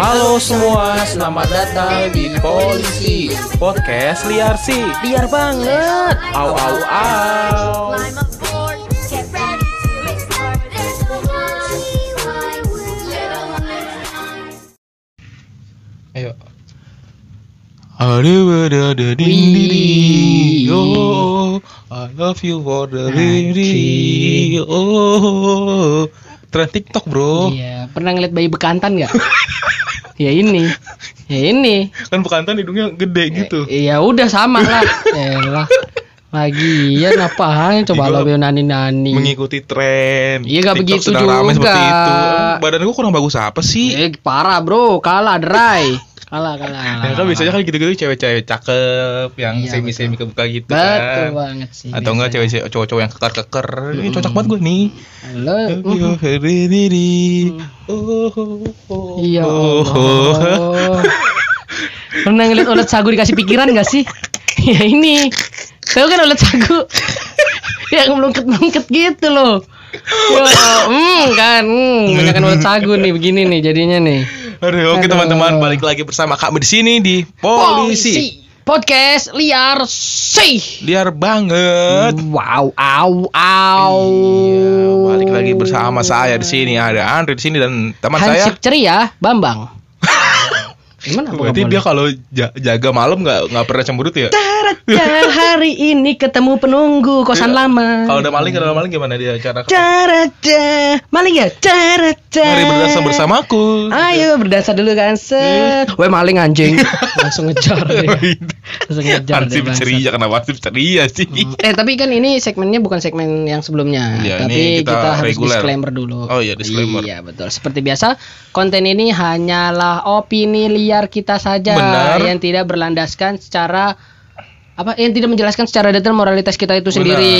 Halo semua, selamat datang di Polisi Podcast Liar sih Liar banget. Au au au. Ayo Aduh, ada ada ding ding. Oh, I love you for the ding ding. Oh, tren TikTok bro. Iya, pernah ngeliat bayi bekantan nggak? ya ini, ya ini. Kan bekantan hidungnya gede gitu. Eh, Ya udah sama lah. Elah. Lagian apaan coba Iya, lo nani nani. Mengikuti tren. Iya, nggak TikTok begitu rame juga. seperti itu. Badan gua kurang bagus apa sih? Eh parah bro, kalah dry. Kalah kalah. Ya kan biasanya kan gitu-gitu cewek-cewek cakep yang Iya, semi-semi kebuka gitu Betul kan. banget sih. Atau enggak biasanya. cewek cowok-cowok yang keker-keker. Ini cocok banget gue nih. Halo. Yo. Oh, oh, oh, Iya. oh, oh. Allah. Pernah ngeliat ulat sagu dikasih pikiran gak sih? ya ini. Tahu kan ulat sagu? yang melungket-melungket gitu loh. Ya, hmm kan, hmm, banyak kan ulat sagu nih begini nih jadinya nih. Aduh, oke teman-teman balik lagi bersama kami di sini di Polisi. Podcast liar sih. Liar banget. Wow, au, au. Iya, balik lagi bersama saya di sini ada Andre di sini dan teman saya. Hansip ceria, Bambang. Gimana? apa Berarti dia kalau ja- jaga malam nggak nggak pernah cemberut ya? Tarata, hari ini ketemu penunggu kosan lama. Kalau ada maling, kalau ada maling gimana dia cara? Carata, maling ya? Carata. Mari berdansa bersamaku. Ayo berdansa dulu kan set. Weh maling anjing. Langsung ngejar. Langsung ngejar Ansip dia. bangsat. ceria kenapa Ansip ceria sih? Eh tapi kan ini segmennya bukan segmen yang sebelumnya, Iya, tapi kita, kita harus reguler. disclaimer dulu. Oh iya, disclaimer. Iya betul. Seperti biasa, konten ini hanyalah opini liar kita saja Benar. yang tidak berlandaskan secara apa yang tidak menjelaskan secara detail moralitas kita itu Benar. sendiri.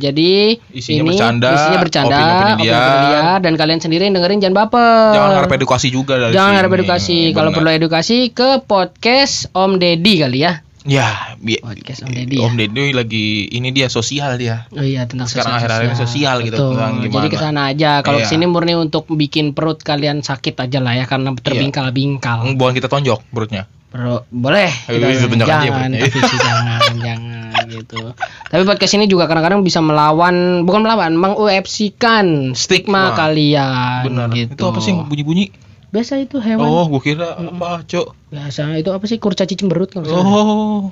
Jadi Isinya ini bercanda, isinya bercanda, opini-opini liar. opini-opini liar, dan kalian sendiri yang dengerin jangan baper. Jangan harap edukasi juga dari Jangan harap edukasi. Kalau perlu edukasi ke podcast Om Deddy kali ya. Ya, Podcast Om Deddy ya. Om Deddy lagi ini dia sosial dia. Oh iya tentang Sekarang sosial. akhir-akhir ini sosial gitu, Betul. tentang gimana. Jadi ke sana aja. Kalau Iya. ke sini murni untuk bikin perut kalian sakit aja lah ya karena terbingkal-bingkal. Bukan kita tonjok perutnya. Bro, boleh. Ayo, tunjuk aja ya, jangan, perutnya. tapi sih jangan, jangan gitu. Tapi podcast ini juga kadang-kadang bisa melawan, bukan melawan, meng-UFC-kan stigma Stigma. kalian. Benar. Gitu. Itu apa sih bunyi-bunyi? Biasa itu hewan. Oh, gua kira baco. Biasa itu apa sih kurcaci cemberut kalau salah. Oh,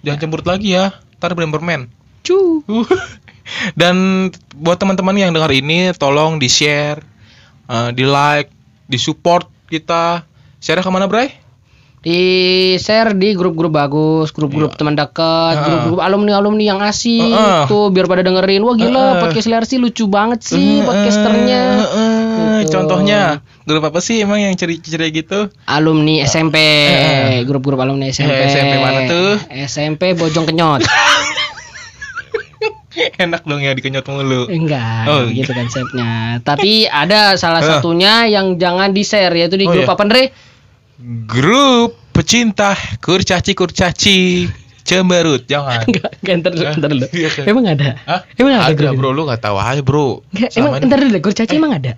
jangan cemberut lagi ya. Ntar brand permen. Cu. Dan buat teman-teman yang dengar ini, tolong di share, di like, di support kita. Share ke mana, Bray? di share di grup-grup bagus, grup-grup teman dekat. Ah. grup-grup alumni-alumni yang asik Ah, ah. tuh biar pada dengerin. Wah gila, Ah, ah. podcast Liar sih lucu banget sih Eh, podcasternya. eh, eh, Gitu. Contohnya, grup apa sih emang yang ceria-ceria gitu? Alumni SMP, Eh, eh. grup-grup alumni SMP. Eh, SMP mana tuh? SMP Bojong Kenyot. Enak dong ya dikenyot mulu. Enggak, Oh, gitu konsepnya. Tapi ada salah Eh. satunya yang jangan di-share yaitu di Oh, grup iya. apa, Andre? Grup pecinta kurcaci-kurcaci cemberut. Jangan. Enggak, enggak, entar dulu, entar dulu. Iya, kan? Emang ada? Hah? Emang ada, Ada, bro, lu gak tahu aja, bro. Enggak, emang entar dulu, kurcaci emang ada?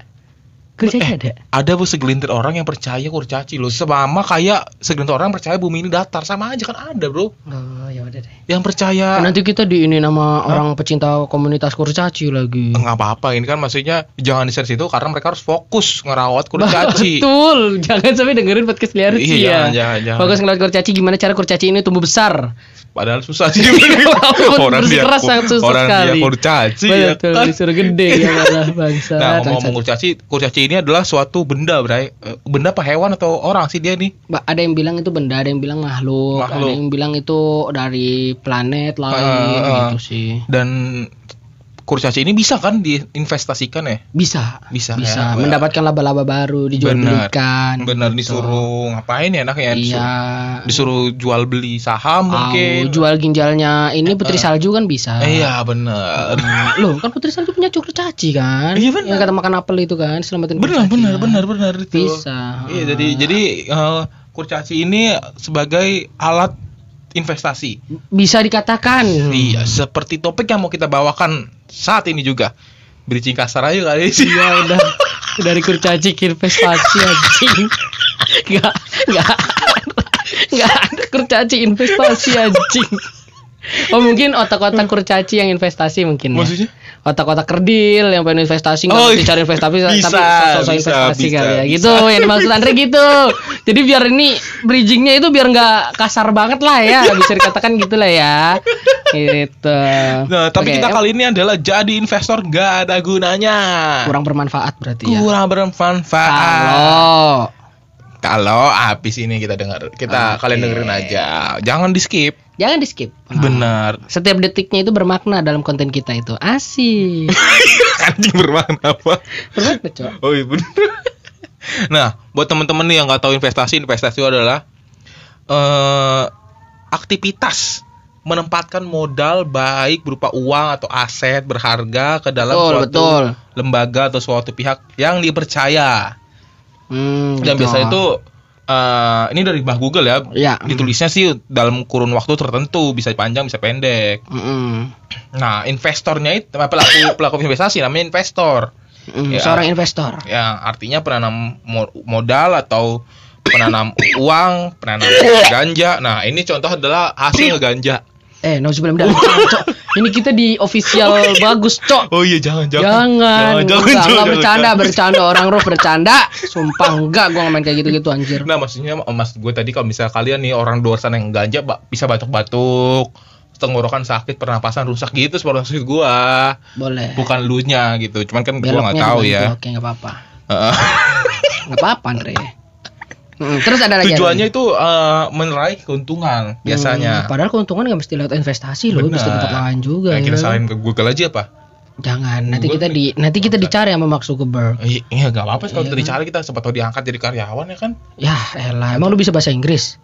Kurcaci ada? ada bu segelintir orang yang percaya kurcaci loh sama kayak segelintir orang percaya bumi ini datar sama aja kan ada bro Oh, ya udah deh. yang percaya Nanti kita di ini nama orang pecinta komunitas kurcaci lagi. nggak apa-apa ini kan maksudnya jangan di situ karena mereka harus fokus ngerawat kurcaci Betul, jangan sampai dengerin podcast liar Iya, sih ya. jangan, jangan, jangan. Fokus ngeliat kurcaci gimana cara kurcaci ini tumbuh besar. padahal susah sih Walaupun bersikeras sangat susah orang dia sekali. kurcaci ya Betul, kan disuruh gede ya malah bangsa. Nah, ngomong kurcaci, kurcaci ini adalah suatu benda, Bray. Eh, Benda apa hewan atau orang sih dia nih? ada yang bilang itu benda, ada yang bilang makhluk, Makhluk. ada yang bilang itu dari planet lain Ah, ah. gitu sih. Dan kurcaci ini bisa kan diinvestasikan ya? Bisa, Bisa, bisa ya. mendapatkan laba-laba baru, dijual Benar. belikan. Benar gitu. disuruh ngapain ya enaknya? Iya. Disuruh, disuruh jual beli saham Au, mungkin. jual ginjalnya ini putri salju kan bisa. Iya, benar. Loh, kan putri salju punya kurcaci kan? Iya, benar. Yang kata makan apel itu kan, selamatin Benar, benar, kan? benar, benar itu. Bisa. Iya, jadi jadi eh, kurcaci ini sebagai alat investasi. Bisa dikatakan. Iya, seperti topik yang mau kita bawakan saat ini juga. Bridging kasar aja kali sih. Iya udah. Dari kurcaci ke investasi anjing. Enggak, enggak. Enggak ada kurcaci investasi anjing. Oh mungkin otak-otak kurcaci yang investasi mungkin ya. Maksudnya? Otak-otak kerdil yang pengen investasi nggak Oh, mesti cari investasi bisa, tapi sosok investasi bisa, kali ya. bisa. Gitu yang dimaksud Andre gitu. Jadi biar ini bridgingnya itu biar nggak kasar banget lah ya, bisa dikatakan gitu lah ya. Gitu. Nah, tapi Oke, kita kali ini adalah jadi investor gak ada gunanya. kurang bermanfaat berarti ya. Kurang bermanfaat. Kalau Kalau habis ini kita dengar, kita Oke. kalian dengerin aja. Jangan di skip. Jangan di skip. Benar. Setiap detiknya itu bermakna dalam konten kita itu. Asik. Anjing bermakna apa? Bermakna, Cok. Oh iya bener. Nah, buat teman-teman nih yang nggak tahu investasi, investasi itu adalah eh aktivitas menempatkan modal baik berupa uang atau aset berharga ke dalam Betul, suatu betul. lembaga atau suatu pihak yang dipercaya. Hmm, Dan gitu. biasanya itu eh ini dari Mbah Google ya. Ya. Ditulisnya sih dalam kurun waktu tertentu, bisa panjang, bisa pendek. Mm-mm. Nah, investornya itu pelaku pelaku investasi namanya investor. Mm, Ya. Seorang investor. yang artinya penanam mo- modal atau penanam uang, penanam ganja. Nah, ini contoh adalah hasil ganja. Eh, no sebelum dah. Cok. Ini kita di official bagus, Cok. Oh iya, jangan Jangan, jangan, enggak, jangan, enggak jangan, bercanda, jangan. bercanda orang roh bercanda. Sumpah enggak, gua nggak main kayak gitu-gitu anjir. Nah, maksudnya mas gue tadi kalau misalnya kalian nih orang luar sana yang ganja bisa batuk-batuk, tenggorokan sakit, pernapasan rusak gitu seperti maksud gua. Boleh. Bukan lu nya gitu. Cuman kan gua nggak Beloknya tahu ya. Oke, enggak apa-apa. Heeh. Enggak apa-apa, Andre. Terus ada lagi. Tujuannya ada itu eh, meraih keuntungan biasanya. Hmm, padahal keuntungan nggak mesti lewat investasi loh, bisa tempat lain juga. Nah, ya. kita salahin ke Google aja apa? Jangan, nanti Google kita nih. di nanti kita dicari sama Mark Zuckerberg. Eh, Iya, nggak apa-apa kalau Iya kita kan? dicari kita sempat tahu diangkat jadi karyawan ya kan? Ya, elah, emang lu bisa bahasa Inggris?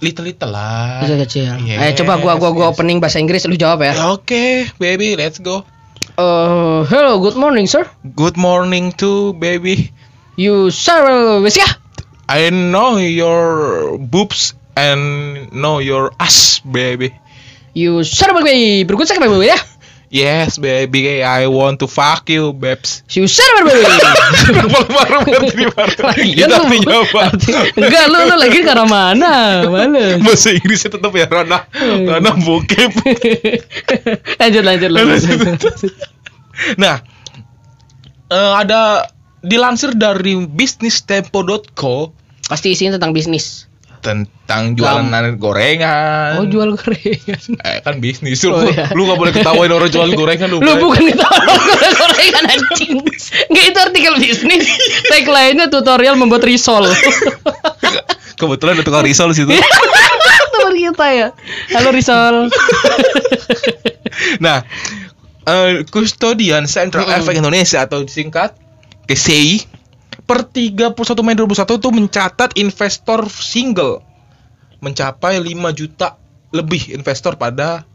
Little little lah. Bisa kecil. Yes, eh, coba gua gua gua yes. opening bahasa Inggris, lu jawab ya. Oke, baby, let's go. Uh, hello, good morning, sir. Good morning to baby. You sir, wes ya? I know your boobs and know your ass, baby. You sir, baby. Berikut saya baby ya. Yes, baby, I want to fuck you, babes. You sir, baby. Marah berarti marah. Itu lu- artinya apa? Enggak, lu lu lagi ke arah mana? Males. Bahasa Inggrisnya tetap ya ranah ranah bokep. lanjut, lanjut, lanjut. lanjut. Nah, eh, ada dilansir dari bisnistempo.co Pasti isinya tentang bisnis. tentang jualan gorengan. Oh, jual gorengan. Eh, kan bisnis lu, Oh, iya. lu gak boleh ketawain orang jual gorengan lu. Lu Bray. bukan kita gorengan anjing. Enggak itu artikel bisnis. Tagline-nya tutorial membuat risol. Kebetulan ada tukang risol situ. Teman kita ya. Halo risol. nah, eh, Custodian Central Mm-mm. Efek Indonesia atau disingkat KCI per 31 Mei 2021 itu mencatat investor single mencapai 5 juta lebih investor pada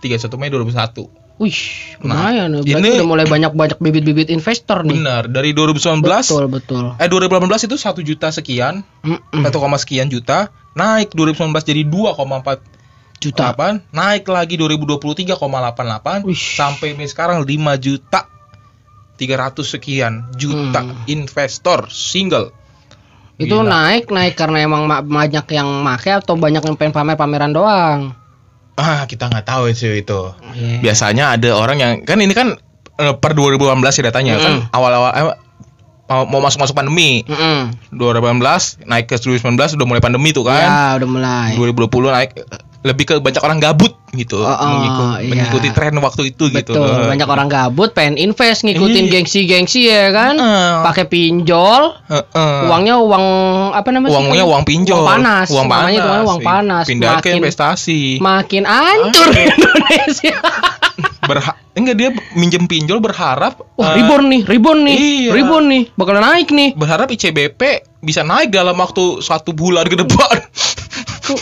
31 Mei 2021. Wih, Nah, lumayan. Berarti ini- udah mulai banyak-banyak bibit-bibit investor nih. Benar, dari 2019 Betul, betul. eh 2018 itu 1 juta sekian, Mm-mm. 1, sekian juta, naik 2019 jadi 2,4 Juta. 8, naik lagi 2020 3,88 Wih. sampai Mei sekarang 5 juta 300 sekian juta Hmm. investor single. Itu Gila. naik naik karena emang ma- banyak yang make atau banyak yang pengen pamer-pameran doang. Ah, kita nggak tahu itu itu. Iya. Biasanya ada orang yang kan ini kan eh, per 2018 ya datanya kan Mm-mm. awal-awal eh, mau- mau masuk-masuk pandemi. Mm-mm. 2018 naik ke 2019 udah mulai pandemi tuh kan. Ya, udah mulai. 2020 naik lebih ke banyak orang gabut gitu Oh, oh, mengikuti, iya. mengikuti tren waktu itu gitu. Betul, Eh, banyak orang gabut pengen invest ngikutin Iya. gengsi-gengsi ya kan. Heeh. Pakai pinjol, eh, eh. uangnya uang apa namanya? uangnya uang pinjol Uang panas. uang panas Namanya kan uang panas. pindah ke Makin- investasi Makin hancur Indonesia. Berha enggak dia minjem pinjol berharap Wah, eh, ribon nih, ribon nih, iya. ribon nih, bakalan naik nih. berharap ICBP bisa naik dalam waktu satu bulan ke depan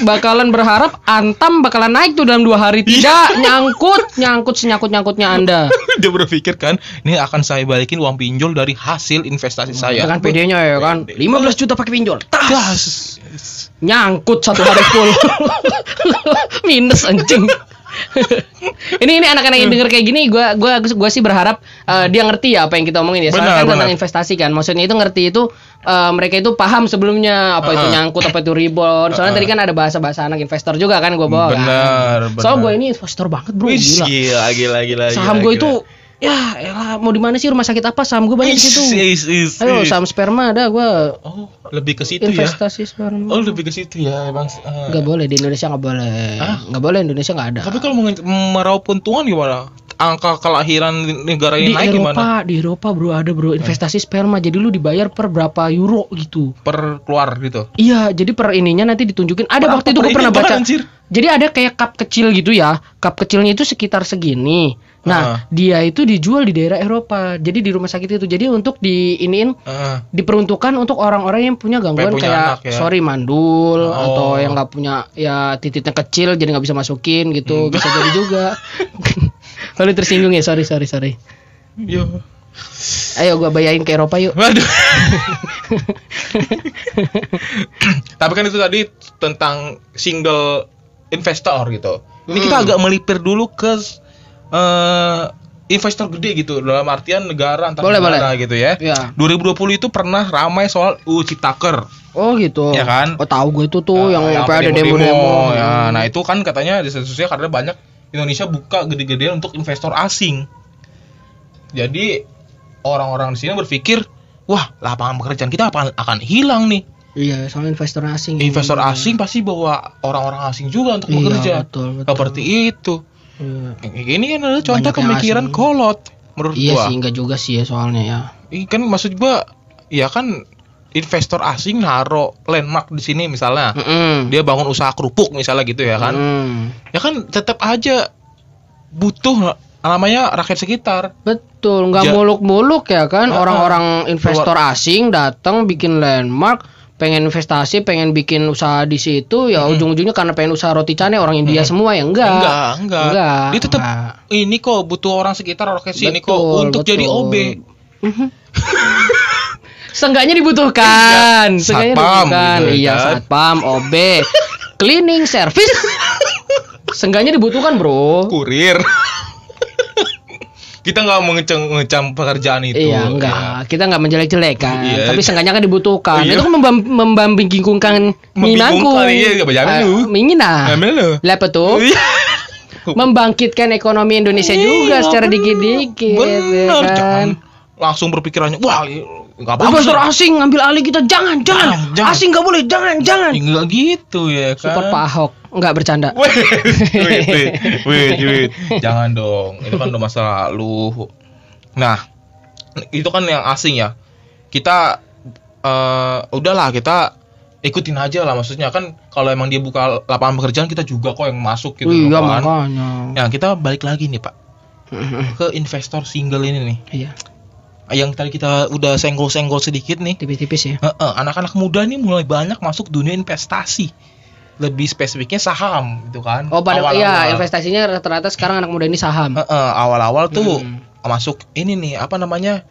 Bakalan berharap Antam bakalan naik tuh dalam dua hari. Tidak nyangkut, nyangkut senyangkut nyangkutnya Anda. dia berpikir kan ini akan saya balikin uang pinjol dari hasil investasi saya. Dengan PD-nya ya kan, 15 juta pakai pinjol, tas. Gas. nyangkut satu hari full, minus anjing. Ini ini anak-anak yang denger kayak gini gua gua gua sih berharap eh, dia ngerti ya apa yang kita omongin ya. Soalnya Benar, kan tentang benar. investasi kan. Maksudnya itu ngerti itu eh, mereka itu paham sebelumnya apa itu Uh-uh. nyangkut apa itu ribon. Soalnya Uh-uh. tadi kan ada bahasa-bahasa anak investor juga kan gua bawa. kan. Benar, Soalnya benar. gue ini investor banget, Bro. Wih, Gila. gila, gila, gila. Saham gila. itu ya elah mau di mana sih rumah sakit apa saham gue banyak di situ. Is, is, Ayo saham sperma ada gua Oh, lebih ke situ ya. investasi sperma. Oh, lebih ke situ ya, Bang. Eh, Nggak boleh di Indonesia nggak boleh. Nggak boleh Indonesia nggak ada. Tapi kalau mau meraup untungan gimana? Angka kelahiran negara di yang naik Eropa, gimana? di Eropa bro ada bro investasi sperma. Jadi lu dibayar per berapa euro gitu. Per keluar gitu. Iya, jadi per ininya nanti ditunjukin. Ada Per waktu itu gue ini pernah baca. anjir? Jadi ada kayak cup kecil gitu ya. Cup kecilnya itu sekitar segini. Nah, Ah. dia itu dijual di daerah Eropa. Jadi di rumah sakit itu. Jadi untuk di iniin Heeh. diperuntukkan untuk orang-orang yang punya gangguan punya kayak anak ya. sorry mandul Oh. atau yang nggak punya ya titiknya kecil jadi nggak bisa masukin Hmm. gitu bisa jadi juga Lalu tersinggung ya sorry sorry sorry Yo. ayo gua bayain ke Eropa yuk Waduh. Tapi kan itu tadi tentang single investor gitu. Ini kita Hmm. agak melipir dulu ke eh, investor gede gitu dalam artian negara antar Boleh, negara gitu ya. ya 2020 itu pernah ramai soal UU Ciptaker. oh gitu Ya kan? oh tahu gue itu tuh Nah, yang, yang sampai ada demo-demo, Ya, nah itu kan katanya di sosial karena banyak Indonesia buka gede-gedean untuk investor asing. Jadi orang-orang di sini berpikir, wah lapangan pekerjaan kita akan akan hilang nih. iya soal investor asing Investor asing pasti bawa orang-orang asing juga untuk Iya, bekerja. betul, betul. Seperti itu. Iya. Ini kan adalah contoh Banyak pemikiran kolot menurut iya gua. sih enggak juga sih ya soalnya ya Ini kan maksud gua ya kan investor asing naro landmark di sini misalnya. Mm-mm. Dia bangun usaha kerupuk misalnya gitu ya kan. Mm. ya kan tetap aja butuh namanya rakyat sekitar Betul, nggak Ja- muluk-muluk ya kan orang-orang investor asing datang bikin landmark, pengen investasi, pengen bikin usaha di situ, ya ujung-ujungnya karena pengen usaha roti cane orang India semua ya enggak. enggak enggak, Enggak, dia tetap enggak. ini kok butuh orang sekitar rakyat sini kok Betul, untuk betul. jadi OB Mhm. Seenggaknya dibutuhkan, seenggaknya dibutuhkan. gitu iya, kan. satpam, OB, cleaning service. Seenggaknya dibutuhkan, Bro. kurir kita nggak mengecam ngecam pekerjaan itu Iya, enggak. Kita enggak menjelek-jelekan. Iya. Tapi seenggaknya kan dibutuhkan. Oh, iya. Itu kan membam- membambingkingkan minangku. Membingungkan, iya, nggak berjalan lu. Lah? Iya. Membangkitkan ekonomi Indonesia juga Iya, secara bener. dikit-dikit. ya bener kan? jangan langsung berpikirannya wah nggak bagus Investor nih. asing ngambil alih kita jangan jangan, Jangan, jangan. asing nggak boleh jangan jangan Ya, nggak gitu ya kan support Pak Ahok nggak bercanda Wait, wait, wait, wait, wait. Jangan dong. Itu kan udah masa lalu. Nah, itu kan yang asing ya. Kita eh udahlah kita ikutin aja lah maksudnya kan kalau emang dia buka lapangan pekerjaan kita juga kok yang masuk gitu iya kan. makanya Nah, kita balik lagi nih, Pak. Ke investor single ini nih. iya Yang tadi kita udah senggol-senggol sedikit nih. tipis-tipis ya Heeh, anak-anak muda nih mulai banyak masuk dunia investasi. Lebih spesifiknya saham gitu kan. oh pada Awal-awal. iya investasinya rata-rata sekarang anak muda ini saham Heeh, awal-awal tuh Hmm. masuk ini nih apa namanya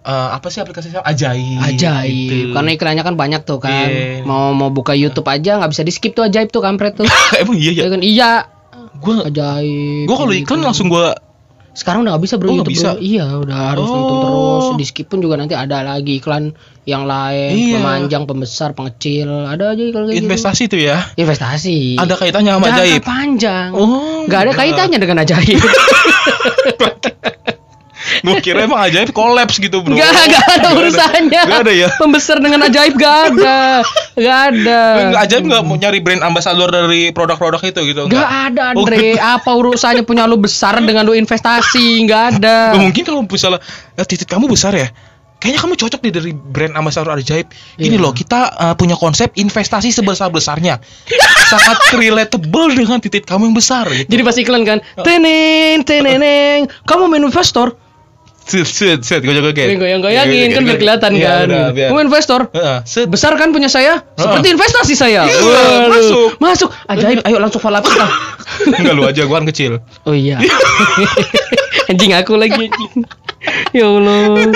Eh, apa sih aplikasi saham? ajaib ajaib gitu. karena iklannya kan banyak tuh kan Iya. mau mau buka YouTube aja nggak bisa di skip tuh ajaib tuh kampret tuh emang iya ya ya kan iya gua ajaib gua kalau gitu. iklan langsung gua sekarang udah nggak bisa bro Oh, YouTube bisa? bro. iya udah harus Oh. nonton terus di skip pun juga nanti ada lagi iklan yang lain Iya. pemanjang pembesar pengecil ada aja iklan kayak gitu investasi tuh ya investasi ada kaitannya sama Jangka ajaib panjang Oh, nggak ada enggak. kaitannya dengan ajaib gua kira emang ajaib kolaps gitu bro Gak, gak ada urusannya. Gak ada ya Pembesar dengan ajaib gak ada. Gak ada. Nggak, ajaib nggak mau nyari brand ambassador dari produk-produk itu gitu Gak ada Oh, Andre. Apa urusannya punya lu besar dengan lu investasi? Gak ada. Nggak mungkin kalau misalnya eh, titik kamu besar ya kayaknya kamu cocok deh dari brand ambassador ajaib ini Iya. loh kita eh, punya konsep investasi sebesar besarnya sangat relatable dengan titik kamu yang besar gitu. Jadi pas iklan kan, teneng, teneneng, kamu main investor, set set set gue jaga Ini goyang-goyangin kan biar kelihatan Iya, kan. biar. Kamu investor, besar kan punya saya, seperti investasi saya. Iya, masuk. masuk, ajaib. Ayo langsung follow up kita. enggak lu aja gua kan kecil Oh iya. anjing aku lagi anjing. Ya Allah.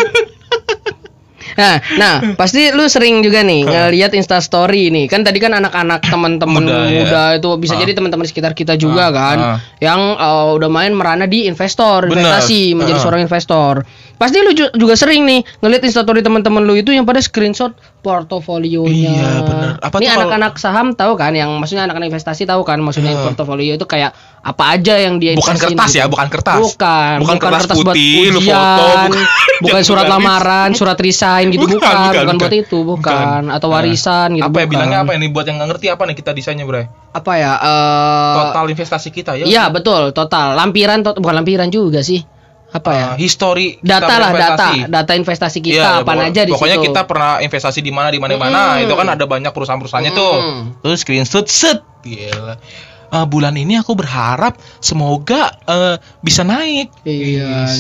Nah, nah, pasti lu sering juga nih ngelihat Insta story nih. Kan tadi kan anak-anak teman-teman Muda, muda, ya. itu bisa Ah. jadi teman-teman sekitar kita juga Ah, kan ah. yang uh, udah main merana di investor, Bener. investasi, menjadi Ah. seorang investor. Pasti lu ju- juga sering nih ngelihat Insta story teman-teman lu itu yang pada screenshot portofolionya. Iya, bener. Apa Ini kalau- anak-anak saham tahu kan yang maksudnya anak-anak investasi tahu kan maksudnya Ah. portofolio itu kayak apa aja yang dia Bukan kertas gitu. ya, bukan kertas. Bukan, Bukan kertas buat putih, lu ujian, foto, bukan- bukan surat lamaran, surat resign gitu bukan, Bukan, bukan, bukan, buat bukan. itu, bukan, Bukan. atau warisan gitu. apa ya bukan. bilangnya apa ini buat yang nggak ngerti apa nih kita desainnya bro Apa ya? eh, total investasi kita ya Iya, betul, total. Lampiran tot- bukan lampiran juga sih. Apa ya? Uh, history data lah, data, data investasi kita Iya, apa pokok- aja di pokoknya situ. kita pernah investasi di mana di mana di mana Hmm. itu kan ada banyak perusahaan-perusahaannya tuh Hmm. terus screenshot set Gila. Eh, bulan ini aku berharap semoga eh, bisa naik Iya,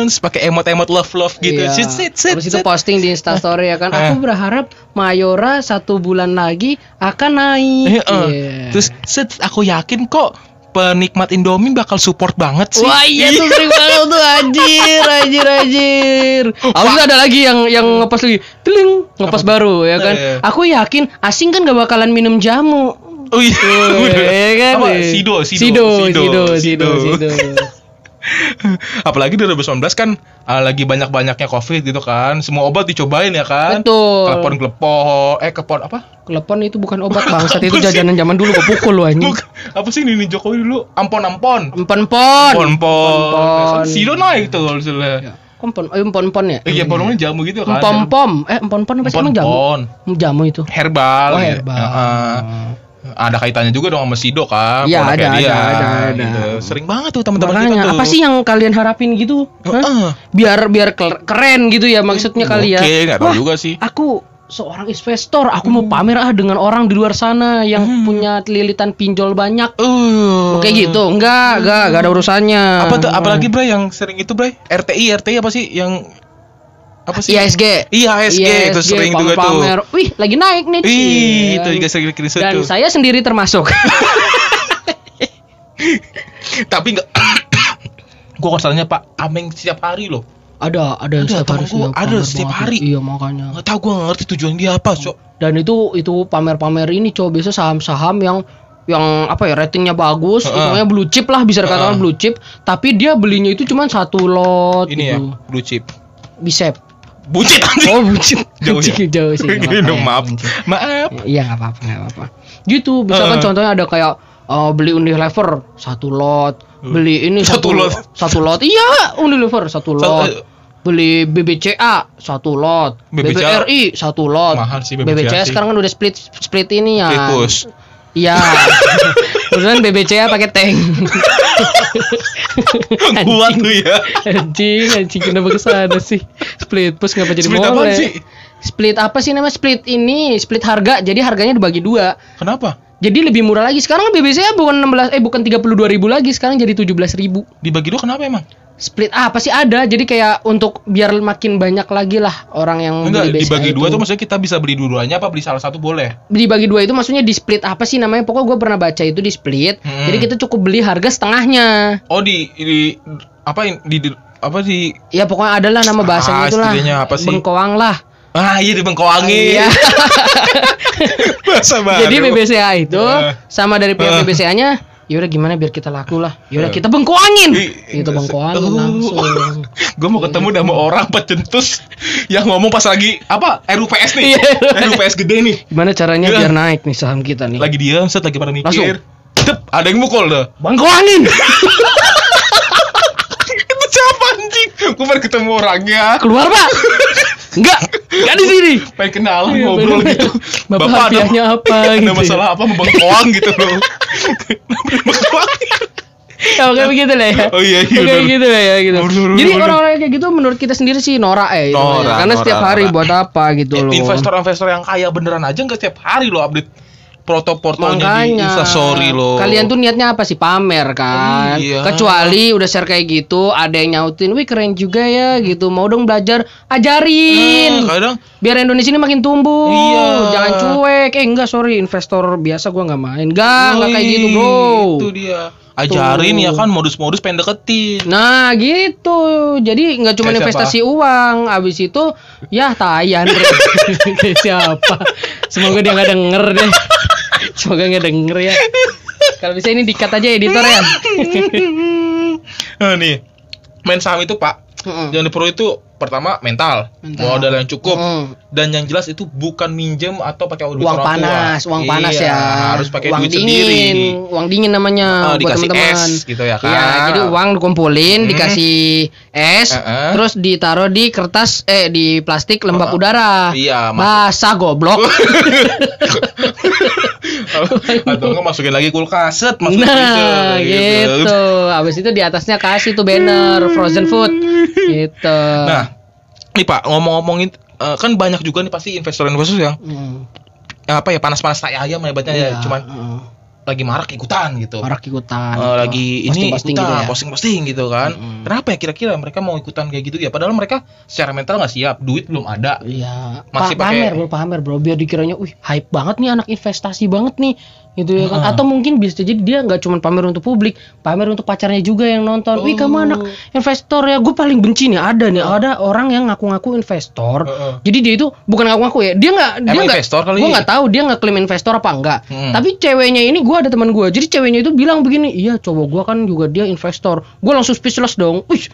Yes. pakai emot-emot love love gitu Iya. sit sit sit, Habis itu posting di Instastory ya kan. Aku berharap Mayora satu bulan lagi akan naik. Eh, eh. Iya. terus set aku yakin kok penikmat Indomie bakal support banget sih Wah iya tuh sering banget tuh anjir, anjir, anjir. Itu ada lagi yang yang ngepost lagi, teling ngepost baru ya kan. Iya. Aku yakin asing kan gak bakalan minum jamu. oh iya Iya kan? Apa? iya. Sido, Sido, Sido, Sido, Sido, Sido. Sido. Apalagi 2019 kan uh, lagi banyak-banyaknya Covid gitu kan. Semua obat dicobain ya kan. Betul. Klepon klepon eh klepon apa? Klepon itu bukan obat bangsat itu jajanan zaman dulu gue pukul lu anjing. Apa sih ini Jokowi dulu? Ampon-ampon. Ampon-pon. Empon. Sido naik tuh kalau misalnya. Kompon, eh, empon-empon ya? Iya, pon jamu gitu kan. Empom-pom. Eh, empon-pon apa sih emang jamu? Jamu itu. Herbal. Oh, herbal. Heeh. Ada kaitannya juga dong sama Sido kan. Iya, produknya ada, dia, ada, ada, ada. gitu. Sering banget tuh teman-teman kita tuh. apa sih yang kalian harapin gitu? Hah? Heeh. Biar biar keren gitu ya maksudnya kali ya. Oke, nggak tahu juga sih. Aku seorang investor, aku mau pamer ah dengan orang di luar sana yang punya lilitan pinjol banyak. Uh. Kayak gitu. Enggak, enggak, enggak ada urusannya. Apa tuh apalagi Bray yang sering itu Bray? RTI, RTI apa sih yang apa sih? ISG. IHSG itu sering juga tuh. pamer. Wih, lagi naik nih. Ih, Cie. itu juga sering screenshot Dan tuh. saya sendiri termasuk. Tapi enggak Gua kosalnya Pak Ameng setiap hari loh. ada, ada yang Ada, setiap hari gua ada pamer setiap banget. hari. Iya, makanya. Enggak tahu gua nggak ngerti tujuan dia apa, Cok. Dan itu itu pamer-pamer ini coba biasa saham-saham yang yang apa ya ratingnya bagus, Heeh. pokoknya blue chip lah bisa dikatakan Heeh. blue chip, tapi dia belinya itu cuma satu lot Ini ya, gitu. blue chip. Bisep. Buncit anjing. Oh, buncit. Jauh ya? Jauh sih. apa-apa dong, ya, maaf. Maaf. Iya nggak apa-apa nggak apa-apa. Gitu, misalkan Heeh. contohnya ada kayak eh, beli Unilever satu lot, beli ini Satu lot. satu lot. Iya, Unilever satu Satu- lot. Beli BBCA satu lot, BBCA BBRI satu lot. Mahal sih BBCA sih. sekarang kan udah split split ini ya. Iya. Kemudian BBCA pakai tank. Kuat tuh ya. Anjing, anjing kenapa ke sana sih? Split push ngapa jadi Split boleh? sih? Split apa sih namanya? Split ini, split harga. Jadi harganya dibagi dua. Kenapa? Jadi lebih murah lagi. Sekarang BBC bukan 16 eh bukan 32.000 lagi, sekarang jadi 17.000. Dibagi dua kenapa emang? Split ah, apa sih ada? Jadi kayak untuk biar makin banyak lagi lah orang yang Enggak, beli dibagi itu. dua tuh maksudnya kita bisa beli dua-duanya apa beli salah satu boleh? dibagi dua itu maksudnya di split apa sih namanya? Pokoknya gue pernah baca itu di split. Hmm. Jadi kita cukup beli harga setengahnya. Oh di di apa di, di apa di Ya pokoknya adalah nama bahasanya Ah, itulah. apa sih? Bengkoang lah. ah iya di bengkoangin. Iya. Bahasa baru. Jadi BBCA itu Eh. sama dari pihak Eh. BBCA-nya yaudah gimana biar kita laku lah. Yaudah kita bengkoangin. Ih, Gitu bengkoangin langsung. Gue mau ketemu sama orang pecentus yang ngomong pas lagi apa RUPS nih. Iya. RUPS gede nih. Gimana caranya Iya. biar naik nih saham kita nih? Lagi diam, set lagi pada mikir. Langsung. Tep, ada yang mukul dah. Bengkoangin. Itu siapa anjing? Gue baru ketemu orangnya. Keluar, Pak. Enggak, enggak di sini. Pengen kenalan Iya, ngobrol bener. gitu. Bapak ada- hadiahnya apa Ada gitu ya? masalah apa mau bengkoang gitu loh. bengkoang. Ya, kayak begitu lah ya. Oh iya, iya, Kayak gitu lah ya gitu. Bener, bener, Jadi orang-orang kayak gitu menurut kita sendiri sih norak ya. itu Norak, namanya. Karena norak, setiap hari norak. buat apa gitu loh. Investor-investor yang kaya beneran aja nggak setiap hari lo update foto-fotonya di Instastory lo. Kalian tuh niatnya apa sih pamer kan? Iya. Kecuali udah share kayak gitu, ada yang nyautin, "Wih, keren juga ya." gitu. Mau dong belajar, ajarin. Eh, kadang Biar Indonesia ini makin tumbuh. Iya. Jangan cuek. Eh enggak, sorry, investor biasa gua nggak main. Enggak, enggak kayak gitu, Bro. Itu dia. ajarin ya kan modus-modus pengen deketin. Nah gitu, jadi nggak cuma investasi uang, abis itu ya tayan siapa? Semoga dia nggak denger deh. Semoga nggak denger ya. Kalau bisa ini dikat aja editor ya. Nah, nih, main saham itu Pak, Mm-mm. yang perlu itu pertama mental, Mental. modal yang cukup, Mm. dan yang jelas itu bukan minjem atau pakai Uang orang tua. panas, uang panas Iya, ya. Harus pakai uang duit dingin, sendiri. uang dingin namanya Ah, buat dikasih teman-teman. es gitu ya kan. Iya, jadi uang dikumpulin, Hmm. dikasih es, Eh-eh. terus ditaruh di kertas eh di plastik lembab Ah, udara. iya. Basah goblok. atau enggak masukin lagi kulkas, set masuk Nah, freezer, gitu. Habis itu di atasnya kasih tuh banner frozen food. Gitu. Nah, nih Pak, ngomong-ngomongin eh, kan banyak juga nih pasti investor-investor yang Hmm. apa ya panas-panas tai ayam hebatnya ya, Iya, cuman heeh. Lagi marak ikutan gitu. Marak ikutan. Gitu. lagi ini Posting-posting ikutan, gitu ya. posting-posting gitu kan. Mm-mm. Kenapa ya kira-kira mereka mau ikutan kayak gitu ya? Padahal mereka secara mental nggak siap, duit belum ada. Iya, Masih pa- pakai- pamer bro, pamer bro, biar dikiranya, wih hype banget nih anak investasi banget nih, gitu ya kan? Atau mungkin bisa jadi dia nggak cuma pamer untuk publik, pamer untuk pacarnya juga yang nonton. Wih kamu Oh. anak investor ya, gue paling benci nih ada nih, ada orang yang ngaku-ngaku investor. Heeh. Jadi dia itu bukan ngaku-ngaku ya, dia nggak, dia nggak, gue nggak tahu dia nggak klaim investor apa enggak. Hmm. Tapi ceweknya ini gue ada teman gue, jadi ceweknya itu bilang begini, iya cowok gue kan juga dia investor. Gue langsung speechless dong, wih